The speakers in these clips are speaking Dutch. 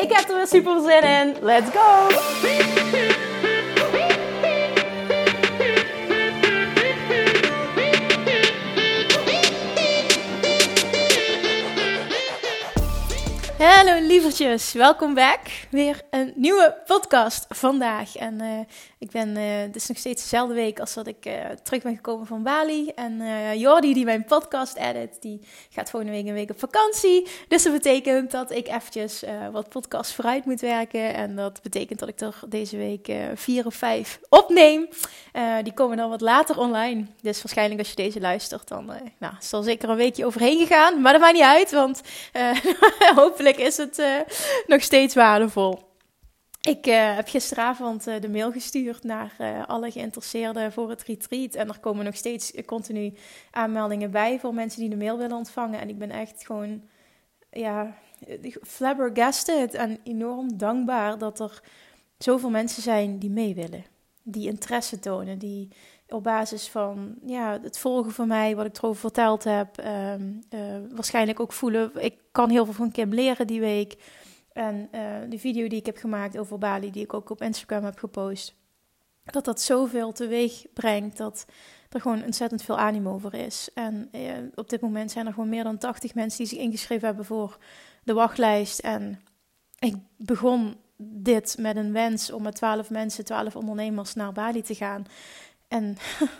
Ik heb er weer super zin in. Let's go! Hallo lievertjes, welkom back. Weer een nieuwe podcast vandaag. En uh, ik ben, uh, het is nog steeds dezelfde week als dat ik uh, terug ben gekomen van Bali. En Jordi, die mijn podcast edit, die gaat volgende week een week op vakantie. Dus dat betekent dat ik eventjes wat podcasts vooruit moet werken. En dat betekent dat ik er deze week vier of vijf opneem. die komen dan wat later online. Dus waarschijnlijk als je deze luistert, dan nou, zal zeker een weekje overheen gegaan. Maar dat maakt niet uit, want hopelijk is het nog steeds waardevol. Ik uh, heb gisteravond uh, de mail gestuurd naar uh, alle geïnteresseerden voor het retreat. En er komen nog steeds continu aanmeldingen bij voor mensen die de mail willen ontvangen. En ik ben echt gewoon, ja, flabbergasted en enorm dankbaar dat er zoveel mensen zijn die mee willen. Die interesse tonen, die op basis van ja, het volgen van mij, wat ik erover verteld heb, ehm, waarschijnlijk ook voelen. Ik kan heel veel van Kim leren die week. En uh, de video die ik heb gemaakt over Bali, die ik ook op Instagram heb gepost, dat dat zoveel teweeg brengt dat er gewoon ontzettend veel animo over is. En uh, op dit moment zijn er gewoon meer dan 80 mensen die zich ingeschreven hebben voor de wachtlijst. En ik begon dit met een wens om met 12 mensen, 12 ondernemers naar Bali te gaan. En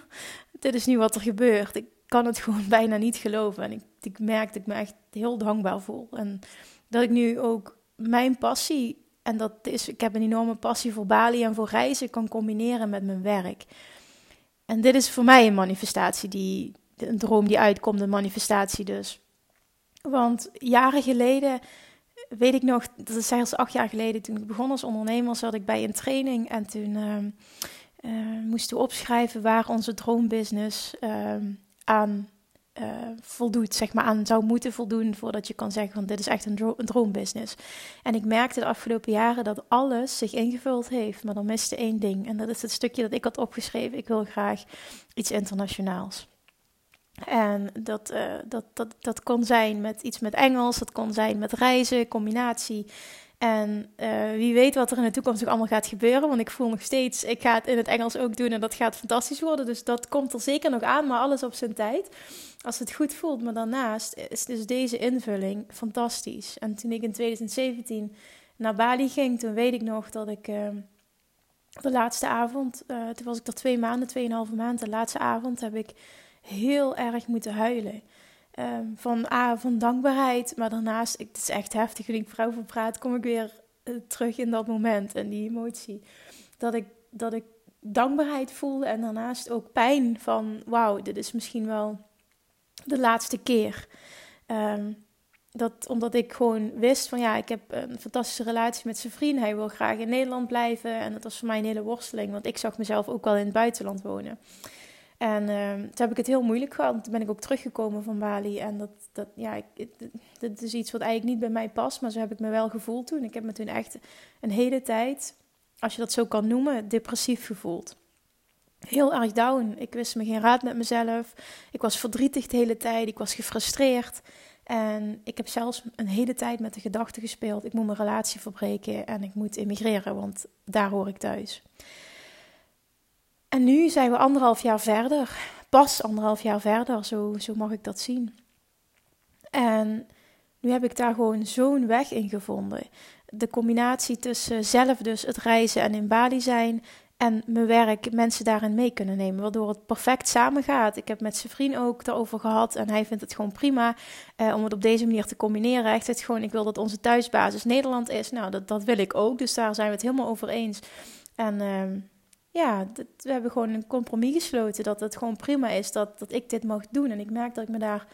dit is nu wat er gebeurt. Ik kan het gewoon bijna niet geloven. En ik, ik merk dat ik me echt heel dankbaar voel. En dat ik nu ook mijn passie, en dat is, ik heb een enorme passie voor Bali en voor reizen, kan combineren met mijn werk. En dit is voor mij een manifestatie, die, een droom die uitkomt, een manifestatie dus. Want jaren geleden, weet ik nog, dat is zelfs acht jaar geleden, toen ik begon als ondernemer, zat ik bij een training en toen uh, uh, moesten we opschrijven waar onze droombusiness uh, aan uh, voldoet, zeg maar, aan zou moeten voldoen voordat je kan zeggen van dit is echt een, dro droombusiness. En ik merkte de afgelopen jaren dat alles zich ingevuld heeft, maar dan miste één ding. En dat is het stukje dat ik had opgeschreven. Ik wil graag iets internationaals. En dat, uh, dat, dat, dat kon zijn met iets met Engels, dat kon zijn met reizen, combinatie. En uh, wie weet wat er in de toekomst nog allemaal gaat gebeuren. Want ik voel nog steeds, ik ga het in het Engels ook doen en dat gaat fantastisch worden. Dus dat komt er zeker nog aan, maar alles op zijn tijd. Als het goed voelt. Maar daarnaast is dus deze invulling fantastisch. En toen ik in 2017 naar Bali ging, toen weet ik nog dat ik uh, de laatste avond, uh, toen was ik er twee maanden, tweeënhalve maand. De laatste avond heb ik heel erg moeten huilen. Um, van, ah, van dankbaarheid, maar daarnaast, het is echt heftig. Toen ik vrouw praat, kom ik weer uh, terug in dat moment en die emotie. Dat ik, dat ik dankbaarheid voelde en daarnaast ook pijn van, wauw, dit is misschien wel de laatste keer. Um, dat, omdat ik gewoon wist van ja, ik heb een fantastische relatie met zijn vriend. Hij wil graag in Nederland blijven. En dat was voor mij een hele worsteling, want ik zag mezelf ook wel in het buitenland wonen. En uh, toen heb ik het heel moeilijk gehad. Toen ben ik ook teruggekomen van Bali. En dat, dat, ja, ik, dat is iets wat eigenlijk niet bij mij past. Maar zo heb ik me wel gevoeld toen. Ik heb me toen echt een hele tijd, als je dat zo kan noemen, depressief gevoeld. Heel erg down. Ik wist me geen raad met mezelf. Ik was verdrietig de hele tijd. Ik was gefrustreerd. En ik heb zelfs een hele tijd met de gedachte gespeeld: ik moet mijn relatie verbreken en ik moet emigreren, want daar hoor ik thuis. En nu zijn we anderhalf jaar verder. Pas anderhalf jaar verder, zo, zo mag ik dat zien. En nu heb ik daar gewoon zo'n weg in gevonden. De combinatie tussen zelf dus het reizen en in Bali zijn en mijn werk mensen daarin mee kunnen nemen, waardoor het perfect samengaat. Ik heb met zijn vriend ook daarover gehad en hij vindt het gewoon prima eh, om het op deze manier te combineren. Hij zegt gewoon, ik wil dat onze thuisbasis Nederland is. Nou, dat, dat wil ik ook, dus daar zijn we het helemaal over eens. En... Uh, ja, we hebben gewoon een compromis gesloten dat het gewoon prima is dat, dat ik dit mag doen. En ik merk dat ik me daar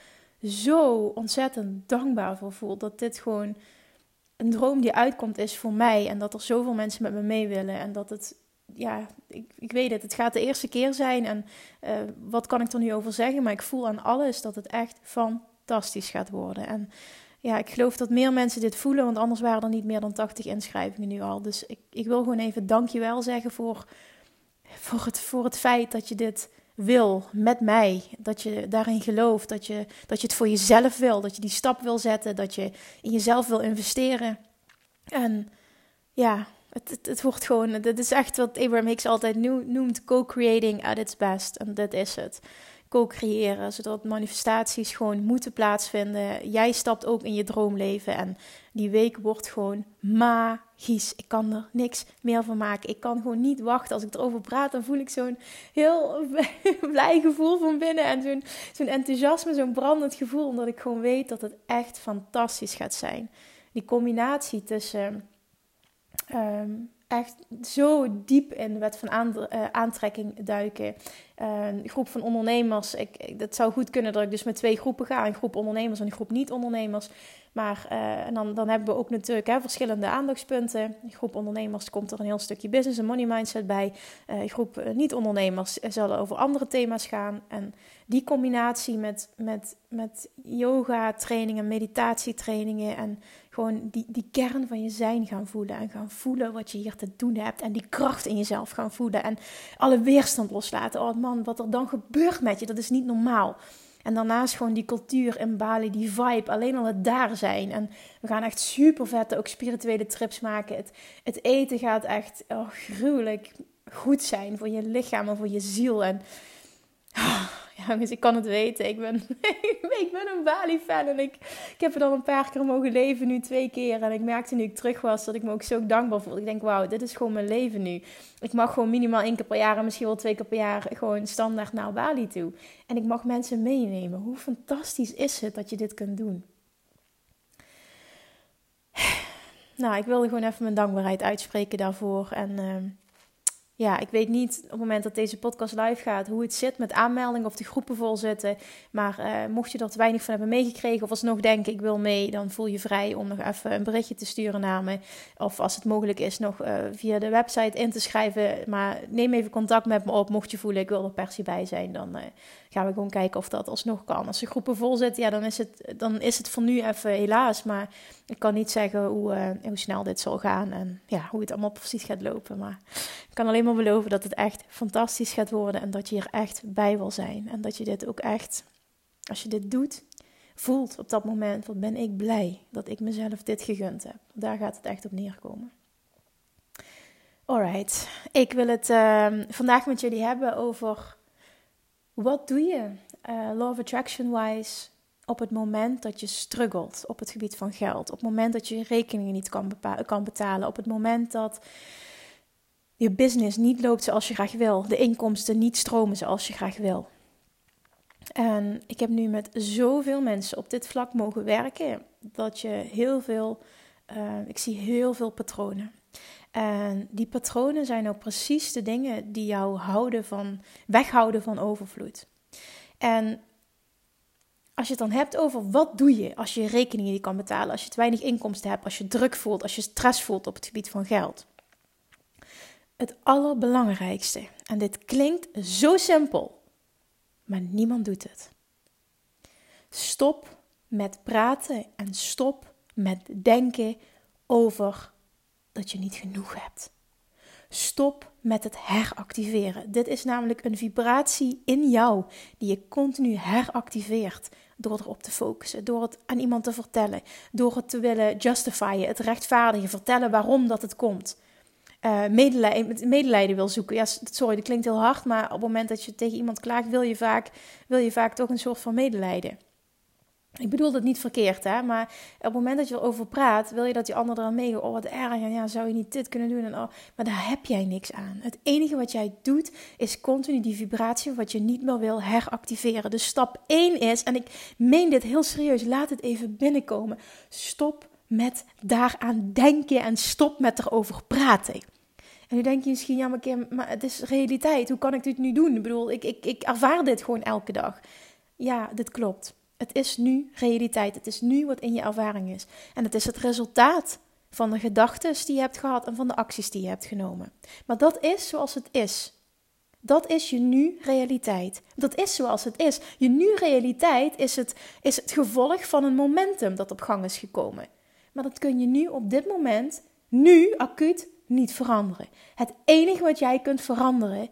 zo ontzettend dankbaar voor voel. Dat dit gewoon een droom die uitkomt is voor mij en dat er zoveel mensen met me mee willen en dat het, ja, ik, ik weet het, het gaat de eerste keer zijn en uh, wat kan ik er nu over zeggen, maar ik voel aan alles dat het echt fantastisch gaat worden. En ja, ik geloof dat meer mensen dit voelen, want anders waren er niet meer dan 80 inschrijvingen nu al. Dus ik, ik wil gewoon even dankjewel zeggen voor, voor, het, voor het feit dat je dit wil met mij. Dat je daarin gelooft, dat je, dat je het voor jezelf wil, dat je die stap wil zetten, dat je in jezelf wil investeren. En ja, het, het, wordt gewoon, dit is echt wat Abraham Hicks altijd noemt co-creating at its best. En dat is het co-creëren, zodat manifestaties gewoon moeten plaatsvinden. Jij stapt ook in je droomleven en die week wordt gewoon magisch. Ik kan er niks meer van maken. Ik kan gewoon niet wachten. Als ik erover praat, dan voel ik zo'n heel blij gevoel van binnen en zo'n zo'n enthousiasme, zo'n brandend gevoel, omdat ik gewoon weet dat het echt fantastisch gaat zijn. Die combinatie tussen ehm, echt zo diep in de wet van eh, aantrekking duiken. een groep van ondernemers. Ik, dat zou goed kunnen dat ik dus met twee groepen ga. Een groep ondernemers en een groep niet-ondernemers. Maar uh, en dan, dan hebben we ook natuurlijk hè, verschillende aandachtspunten. Groep ondernemers komt er een heel stukje business en money mindset bij. Uh, groep niet-ondernemers zullen over andere thema's gaan. En die combinatie met, met, met yoga trainingen, meditatietrainingen en gewoon die, die kern van je zijn gaan voelen. En gaan voelen wat je hier te doen hebt. En die kracht in jezelf gaan voelen. En alle weerstand loslaten. Oh man, wat er dan gebeurt met je, dat is niet normaal. En daarnaast gewoon die cultuur in Bali, die vibe, alleen al het daar zijn. En we gaan echt super vette ook spirituele trips maken. Het, het eten gaat echt oh, gruwelijk goed zijn voor je lichaam en voor je ziel. En oh, jongens, ik kan het weten. Ik ben, ik ben een Bali-fan en ik, ik heb er dan een paar keer mogen leven, nu twee keer. En ik merkte nu ik terug was dat ik me ook zo dankbaar voelde. Ik denk, wauw, dit is gewoon mijn leven nu. Ik mag gewoon minimaal één keer per jaar en misschien wel twee keer per jaar gewoon standaard naar Bali toe. En ik mag mensen meenemen. Hoe fantastisch is het dat je dit kunt doen? Nou, ik wilde gewoon even mijn dankbaarheid uitspreken daarvoor. En... Uh, ja, ik weet niet op het moment dat deze podcast live gaat hoe het zit met aanmeldingen of de groepen vol zitten. Maar uh, mocht je er te weinig van hebben meegekregen of alsnog denken ik wil mee, dan voel je vrij om nog even een berichtje te sturen naar me. Of als het mogelijk is nog uh, via de website in te schrijven. Maar neem even contact met me op mocht je voelen ik wil er per se bij zijn. Dan uh, gaan we gewoon kijken of dat alsnog kan. Als de groepen vol zitten, ja, dan is het, dan is het voor nu even helaas. Maar ik kan niet zeggen hoe, hoe snel dit zal gaan en ja, hoe het allemaal precies gaat lopen. Maar kan alleen maar beloven dat het echt fantastisch gaat worden en dat je hier echt bij wil zijn. En dat je dit ook echt, als je dit doet, voelt op dat moment, wat ben ik blij dat ik mezelf dit gegund heb. Daar gaat het echt op neerkomen. Alright, ik wil het uh, vandaag met jullie hebben over wat doe je uh, law of attraction wise op het moment dat je struggelt op het gebied van geld, op het moment dat je je rekeningen niet kan, kan betalen, op het moment dat je business niet loopt zoals je graag wil, de inkomsten niet stromen zoals je graag wil. En ik heb nu met zoveel mensen op dit vlak mogen werken dat je heel veel, uh, ik zie heel veel patronen. En die patronen zijn ook precies de dingen die jou houden van, weghouden van overvloed. En als je het dan hebt over wat doe je als je je rekeningen niet kan betalen, als je te weinig inkomsten hebt, als je druk voelt, als je stress voelt op het gebied van geld. Het allerbelangrijkste, en dit klinkt zo simpel, maar niemand doet het. Stop met praten en stop met denken over dat je niet genoeg hebt. Stop met het heractiveren. Dit is namelijk een vibratie in jou die je continu heractiveert door erop te focussen, door het aan iemand te vertellen, door het te willen justifyen, het rechtvaardigen, vertellen waarom dat het komt. Uh, medelijden, medelijden wil zoeken. Ja, sorry, dat klinkt heel hard, maar op het moment dat je tegen iemand klaagt, wil je vaak, wil je vaak toch een soort van medelijden. Ik bedoel dat niet verkeerd, hè? maar op het moment dat je erover praat, wil je dat die ander eraan meegaat. Oh, wat erg. En ja, zou je niet dit kunnen doen? En oh, maar daar heb jij niks aan. Het enige wat jij doet, is continu die vibratie wat je niet meer wil heractiveren. Dus stap 1 is, en ik meen dit heel serieus, laat het even binnenkomen. Stop met daaraan denken en stop met erover praten. En nu denk je misschien, ja, maar, Kim, maar het is realiteit. Hoe kan ik dit nu doen? Ik bedoel, ik, ik, ik ervaar dit gewoon elke dag. Ja, dit klopt. Het is nu realiteit. Het is nu wat in je ervaring is. En het is het resultaat van de gedachten die je hebt gehad en van de acties die je hebt genomen. Maar dat is zoals het is. Dat is je nu realiteit. Dat is zoals het is. Je nu realiteit is het, is het gevolg van een momentum dat op gang is gekomen. Maar dat kun je nu op dit moment, nu acuut, niet veranderen. Het enige wat jij kunt veranderen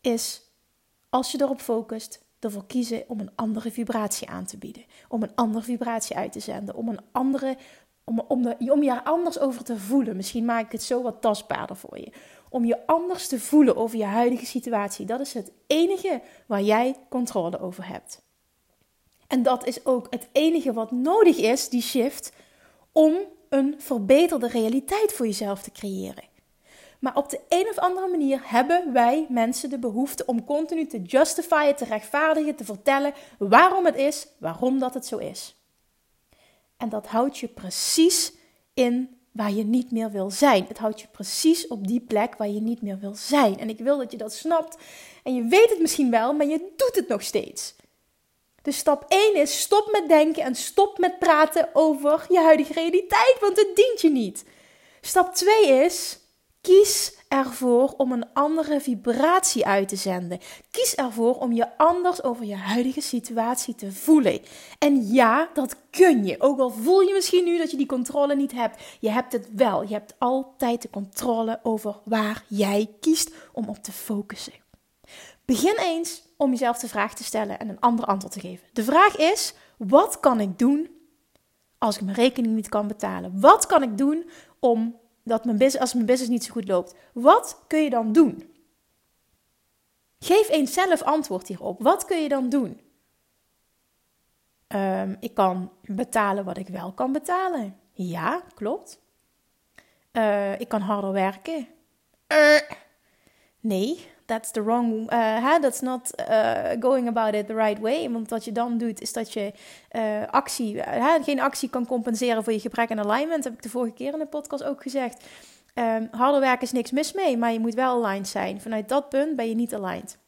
is, als je erop focust, ervoor kiezen om een andere vibratie aan te bieden. Om een andere vibratie uit te zenden. Om een andere. Om, om, de, om je er anders over te voelen. Misschien maak ik het zo wat tastbaarder voor je. Om je anders te voelen over je huidige situatie. Dat is het enige waar jij controle over hebt. En dat is ook het enige wat nodig is, die shift, om een verbeterde realiteit voor jezelf te creëren. Maar op de een of andere manier hebben wij mensen de behoefte om continu te justifyen, te rechtvaardigen, te vertellen waarom het is, waarom dat het zo is. En dat houdt je precies in waar je niet meer wil zijn. Het houdt je precies op die plek waar je niet meer wil zijn. En ik wil dat je dat snapt. En je weet het misschien wel, maar je doet het nog steeds. Dus stap 1 is stop met denken en stop met praten over je huidige realiteit, want het dient je niet. Stap 2 is Kies ervoor om een andere vibratie uit te zenden. Kies ervoor om je anders over je huidige situatie te voelen. En ja, dat kun je. Ook al voel je misschien nu dat je die controle niet hebt. Je hebt het wel. Je hebt altijd de controle over waar jij kiest om op te focussen. Begin eens om jezelf de vraag te stellen en een ander antwoord te geven. De vraag is: wat kan ik doen als ik mijn rekening niet kan betalen? Wat kan ik doen om dat mijn business, als mijn business niet zo goed loopt, wat kun je dan doen? Geef eens zelf antwoord hierop. Wat kun je dan doen? Um, ik kan betalen wat ik wel kan betalen. Ja, klopt. Uh, ik kan harder werken. Uh, nee, that's the wrong, uh, that's not uh, going about it the right way. Want wat je dan doet, is dat je uh, actie, geen actie kan compenseren voor je gebrek aan alignment. Dat heb ik de vorige keer in de podcast ook gezegd. Um, harder werken is niks mis mee, maar je moet wel aligned zijn. Vanuit dat punt ben je niet aligned.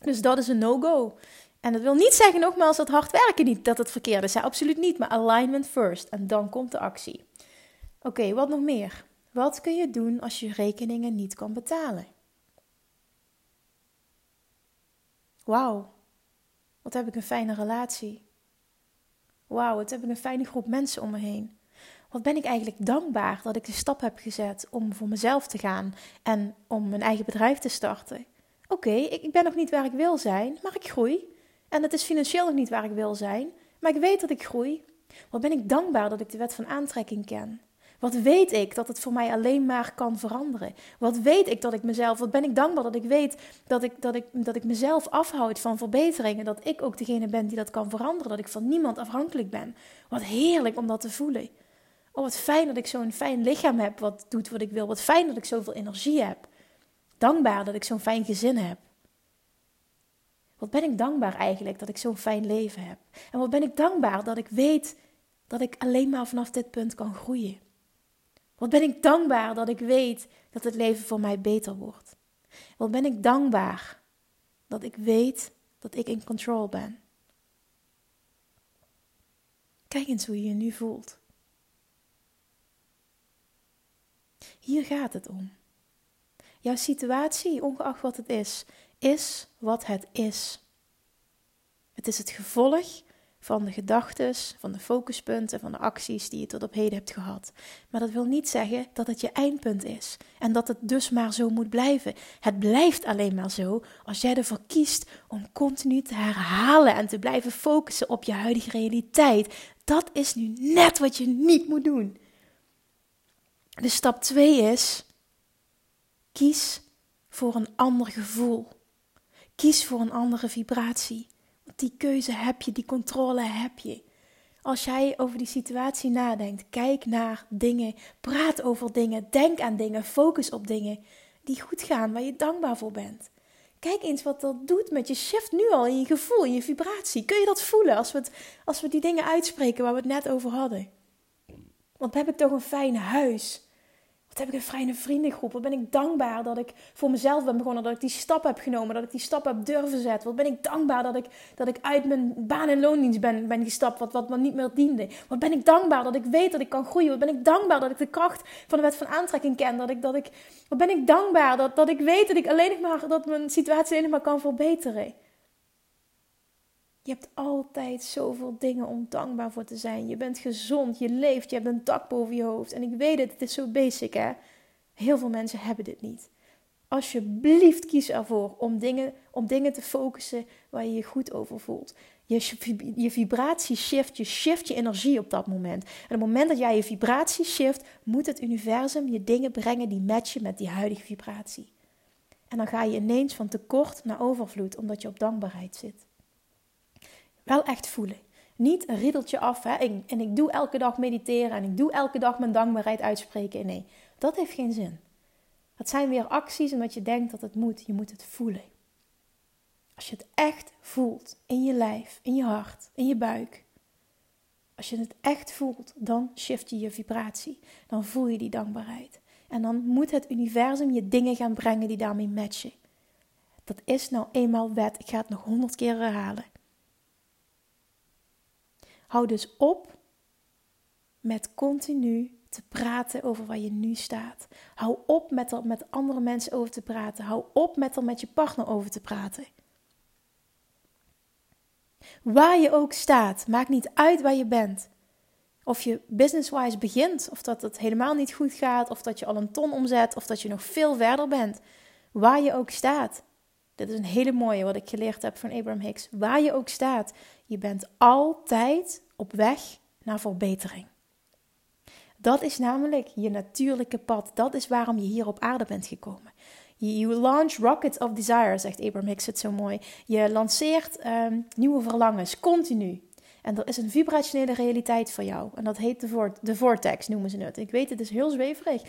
Dus dat is een no-go. En dat wil niet zeggen, nogmaals, dat hard werken niet, dat het verkeerd is. Absoluut niet, maar alignment first. En dan komt de actie. Oké, wat nog meer? Wat kun je doen als je rekeningen niet kan betalen? Wauw, wat heb ik een fijne relatie. Wauw, wat heb ik een fijne groep mensen om me heen. Wat ben ik eigenlijk dankbaar dat ik de stap heb gezet om voor mezelf te gaan en om mijn eigen bedrijf te starten. Oké, ik, ik ben nog niet waar ik wil zijn, maar ik groei. En het is financieel nog niet waar ik wil zijn, maar ik weet dat ik groei. Wat ben ik dankbaar dat ik de wet van aantrekking ken. Wat weet ik dat het voor mij alleen maar kan veranderen? Wat weet ik dat ik mezelf, wat ben ik dankbaar dat ik weet dat ik, dat ik, dat ik mezelf afhoud van verbeteringen. Dat ik ook degene ben die dat kan veranderen. Dat ik van niemand afhankelijk ben. Wat heerlijk om dat te voelen. Oh, wat fijn dat ik zo'n fijn lichaam heb wat doet wat ik wil. Wat fijn dat ik zoveel energie heb. Dankbaar dat ik zo'n fijn gezin heb. Wat ben ik dankbaar eigenlijk dat ik zo'n fijn leven heb. En wat ben ik dankbaar dat ik weet dat ik alleen maar vanaf dit punt kan groeien. Wat ben ik dankbaar dat ik weet dat het leven voor mij beter wordt. Wat ben ik dankbaar dat ik weet dat ik in control ben. Kijk eens hoe je je nu voelt. Hier gaat het om. Jouw situatie, ongeacht wat het is, is wat het is. Het is het gevolg van de gedachten, van de focuspunten, van de acties die je tot op heden hebt gehad. Maar dat wil niet zeggen dat het je eindpunt is en dat het dus maar zo moet blijven. Het blijft alleen maar zo als jij ervoor kiest om continu te herhalen en te blijven focussen op je huidige realiteit. Dat is nu net wat je niet moet doen. De stap 2 is: kies voor een ander gevoel. Kies voor een andere vibratie die keuze heb je, die controle heb je. Als jij over die situatie nadenkt, kijk naar dingen, praat over dingen, denk aan dingen, focus op dingen die goed gaan, waar je dankbaar voor bent. Kijk eens wat dat doet met je shift nu al in je gevoel, in je vibratie. Kun je dat voelen als we, het, als we die dingen uitspreken waar we het net over hadden? Want we hebben toch een fijn huis. Wat heb ik een fijne vriendengroep? Wat ben ik dankbaar dat ik voor mezelf ben begonnen. Dat ik die stap heb genomen. Dat ik die stap heb durven zetten. Wat ben ik dankbaar dat ik, dat ik uit mijn baan- en loondienst ben, ben gestapt. Wat, wat me niet meer diende. Wat ben ik dankbaar dat ik weet dat ik kan groeien. Wat ben ik dankbaar dat ik de kracht van de wet van aantrekking ken. Dat ik, dat ik, wat ben ik dankbaar dat, dat ik weet dat ik alleen maar, dat mijn situatie alleen maar kan verbeteren. Je hebt altijd zoveel dingen om dankbaar voor te zijn. Je bent gezond, je leeft, je hebt een dak boven je hoofd. En ik weet het, het is zo basic hè. Heel veel mensen hebben dit niet. Alsjeblieft kies ervoor om dingen, om dingen te focussen waar je je goed over voelt. Je, je vibratie shift, je shift je energie op dat moment. En op het moment dat jij je vibratie shift, moet het universum je dingen brengen die matchen met die huidige vibratie. En dan ga je ineens van tekort naar overvloed, omdat je op dankbaarheid zit. Wel echt voelen. Niet een riedeltje af hè? En, en ik doe elke dag mediteren en ik doe elke dag mijn dankbaarheid uitspreken. Nee, dat heeft geen zin. Het zijn weer acties omdat je denkt dat het moet. Je moet het voelen. Als je het echt voelt in je lijf, in je hart, in je buik. Als je het echt voelt, dan shift je je vibratie. Dan voel je die dankbaarheid. En dan moet het universum je dingen gaan brengen die daarmee matchen. Dat is nou eenmaal wet. Ik ga het nog honderd keer herhalen. Hou dus op met continu te praten over waar je nu staat. Hou op met er met andere mensen over te praten. Hou op met er met je partner over te praten. Waar je ook staat, maakt niet uit waar je bent. Of je business-wise begint, of dat het helemaal niet goed gaat, of dat je al een ton omzet, of dat je nog veel verder bent. Waar je ook staat. Dit is een hele mooie wat ik geleerd heb van Abraham Hicks. Waar je ook staat, je bent altijd op weg naar verbetering. Dat is namelijk je natuurlijke pad. Dat is waarom je hier op aarde bent gekomen. You launch rockets of desire, zegt Abraham Hicks het zo mooi. Je lanceert um, nieuwe verlangens, continu. En er is een vibrationele realiteit voor jou. En dat heet de, de vortex, noemen ze het. Ik weet, het is heel zweverig.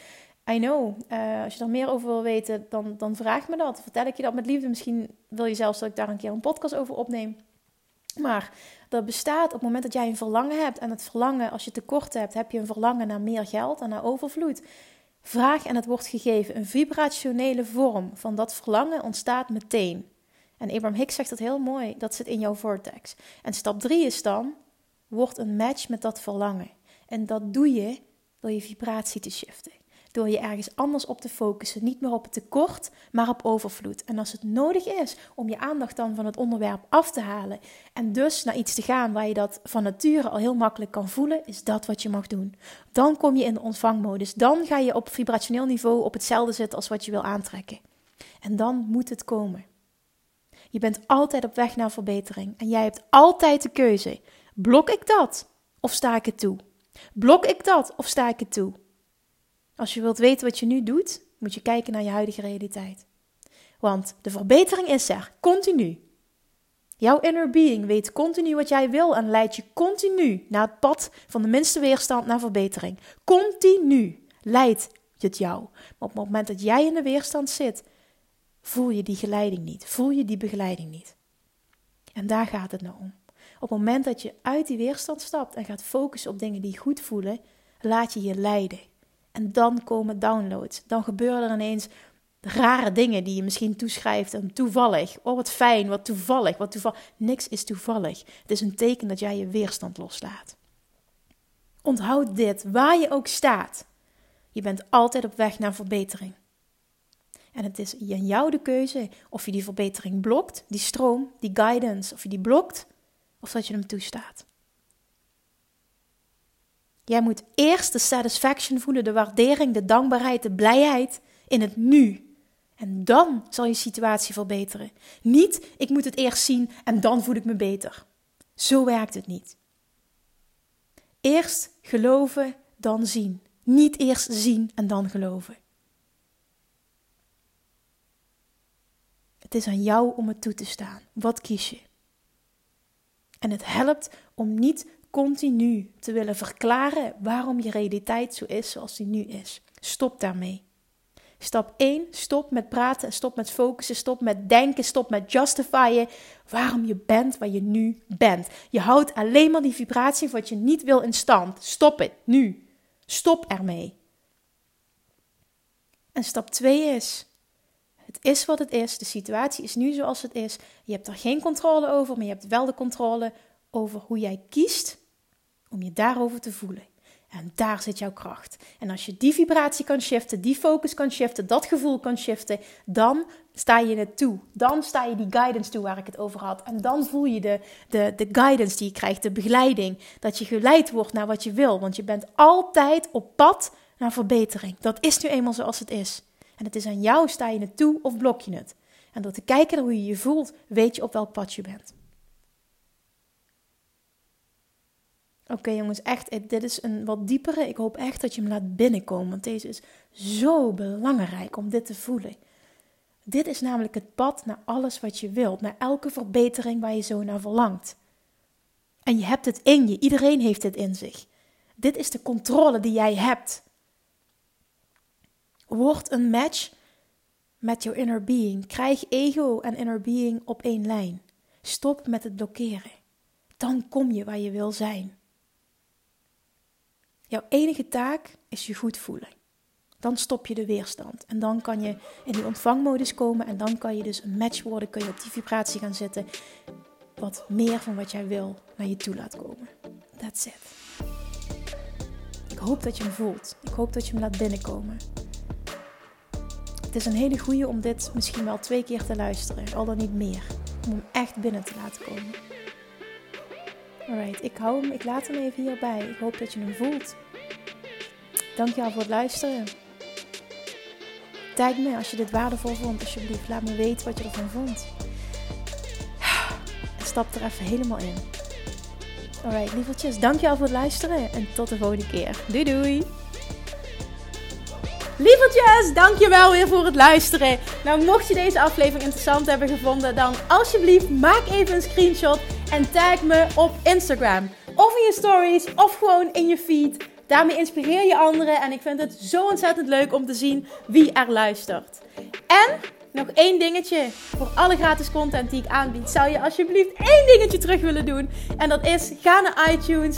I know. Uh, als je er meer over wil weten, dan, dan vraag me dat. Vertel ik je dat met liefde. Misschien wil je zelfs dat ik daar een keer een podcast over opneem. Maar dat bestaat op het moment dat jij een verlangen hebt. En het verlangen, als je tekort hebt, heb je een verlangen naar meer geld en naar overvloed. Vraag en het wordt gegeven. Een vibrationele vorm van dat verlangen ontstaat meteen. En Abraham Hicks zegt dat heel mooi. Dat zit in jouw vortex. En stap 3 is dan, word een match met dat verlangen. En dat doe je door je vibratie te shiften door je ergens anders op te focussen. Niet meer op het tekort, maar op overvloed. En als het nodig is om je aandacht dan van het onderwerp af te halen en dus naar iets te gaan waar je dat van nature al heel makkelijk kan voelen, is dat wat je mag doen. Dan kom je in de ontvangmodus. Dan ga je op vibrationeel niveau op hetzelfde zitten als wat je wil aantrekken. En dan moet het komen. Je bent altijd op weg naar verbetering en jij hebt altijd de keuze. Blok ik dat of sta ik het toe? Blok ik dat of sta ik het toe? Als je wilt weten wat je nu doet, moet je kijken naar je huidige realiteit. Want de verbetering is er, continu. Jouw inner being weet continu wat jij wil en leidt je continu naar het pad van de minste weerstand naar verbetering. Continu leidt het jou. Maar op het moment dat jij in de weerstand zit, voel je die geleiding niet, voel je die begeleiding niet. En daar gaat het nou om. Op het moment dat je uit die weerstand stapt en gaat focussen op dingen die goed voelen, laat je je leiden. En dan komen downloads. Dan gebeuren er ineens rare dingen die je misschien toeschrijft en toevallig. Oh, wat fijn, wat toevallig, wat toevallig. Niks is toevallig. Het is een teken dat jij je weerstand loslaat. Onthoud dit, waar je ook staat. Je bent altijd op weg naar verbetering. En het is aan jou de keuze of je die verbetering blokt, die stroom, die guidance, of je die blokt, of dat je hem toestaat. Jij moet eerst de satisfaction voelen, de waardering, de dankbaarheid, de blijheid in het nu. En dan zal je situatie verbeteren. Niet, ik moet het eerst zien en dan voel ik me beter. Zo werkt het niet. Eerst geloven, dan zien. Niet eerst zien en dan geloven. Het is aan jou om het toe te staan. Wat kies je? En het helpt om niet continu te willen verklaren waarom je realiteit zo is zoals die nu is. Stop daarmee. Stap 1, stop met praten, stop met focussen, stop met denken, stop met justifyen waarom je bent waar je nu bent. Je houdt alleen maar die vibratie wat je niet wil in stand. Stop het, nu. Stop ermee. En stap 2 is: het is wat het is. De situatie is nu zoals het is. Je hebt er geen controle over, maar je hebt wel de controle over hoe jij kiest om je daarover te voelen. En daar zit jouw kracht. En als je die vibratie kan shiften, die focus kan shiften, dat gevoel kan shiften, dan sta je het toe. Dan sta je die guidance toe waar ik het over had. En dan voel je de, de, de guidance die je krijgt, de begeleiding. Dat je geleid wordt naar wat je wil. Want je bent altijd op pad naar verbetering. Dat is nu eenmaal zoals het is. En het is aan jou, sta je het toe of blok je het. En door te kijken naar hoe je je voelt, weet je op welk pad je bent. Oké jongens, echt, dit is een wat diepere. Ik hoop echt dat je hem laat binnenkomen, want deze is zo belangrijk om dit te voelen. Dit is namelijk het pad naar alles wat je wilt, naar elke verbetering waar je zo naar verlangt. En je hebt het in je, iedereen heeft het in zich. Dit is de controle die jij hebt. Word een match met jouw inner being. Krijg ego en inner being op één lijn. Stop met het blokkeren. Dan kom je waar je wil zijn. Jouw enige taak is je goed voelen. Dan stop je de weerstand. En dan kan je in die ontvangmodus komen. En dan kan je dus een match worden. Kun je op die vibratie gaan zitten. Wat meer van wat jij wil naar je toe laat komen. That's it. Ik hoop dat je hem voelt. Ik hoop dat je hem laat binnenkomen. Het is een hele goede om dit misschien wel twee keer te luisteren. Al dan niet meer. Om hem echt binnen te laten komen. Alright, ik hou hem, ik laat hem even hierbij. Ik hoop dat je hem voelt. Dankjewel voor het luisteren. Tag me als je dit waardevol vond, alsjeblieft. Laat me weten wat je ervan vond. Stap er even helemaal in. Alright, lievertjes, dankjewel voor het luisteren en tot de volgende keer. Doei doei! Lievertjes, dankjewel weer voor het luisteren. Nou, mocht je deze aflevering interessant hebben gevonden, dan alsjeblieft maak even een screenshot en tag me op Instagram. Of in je stories, of gewoon in je feed. Daarmee inspireer je anderen en ik vind het zo ontzettend leuk om te zien wie er luistert. En nog één dingetje. Voor alle gratis content die ik aanbied, zou je alsjeblieft één dingetje terug willen doen. En dat is, ga naar iTunes,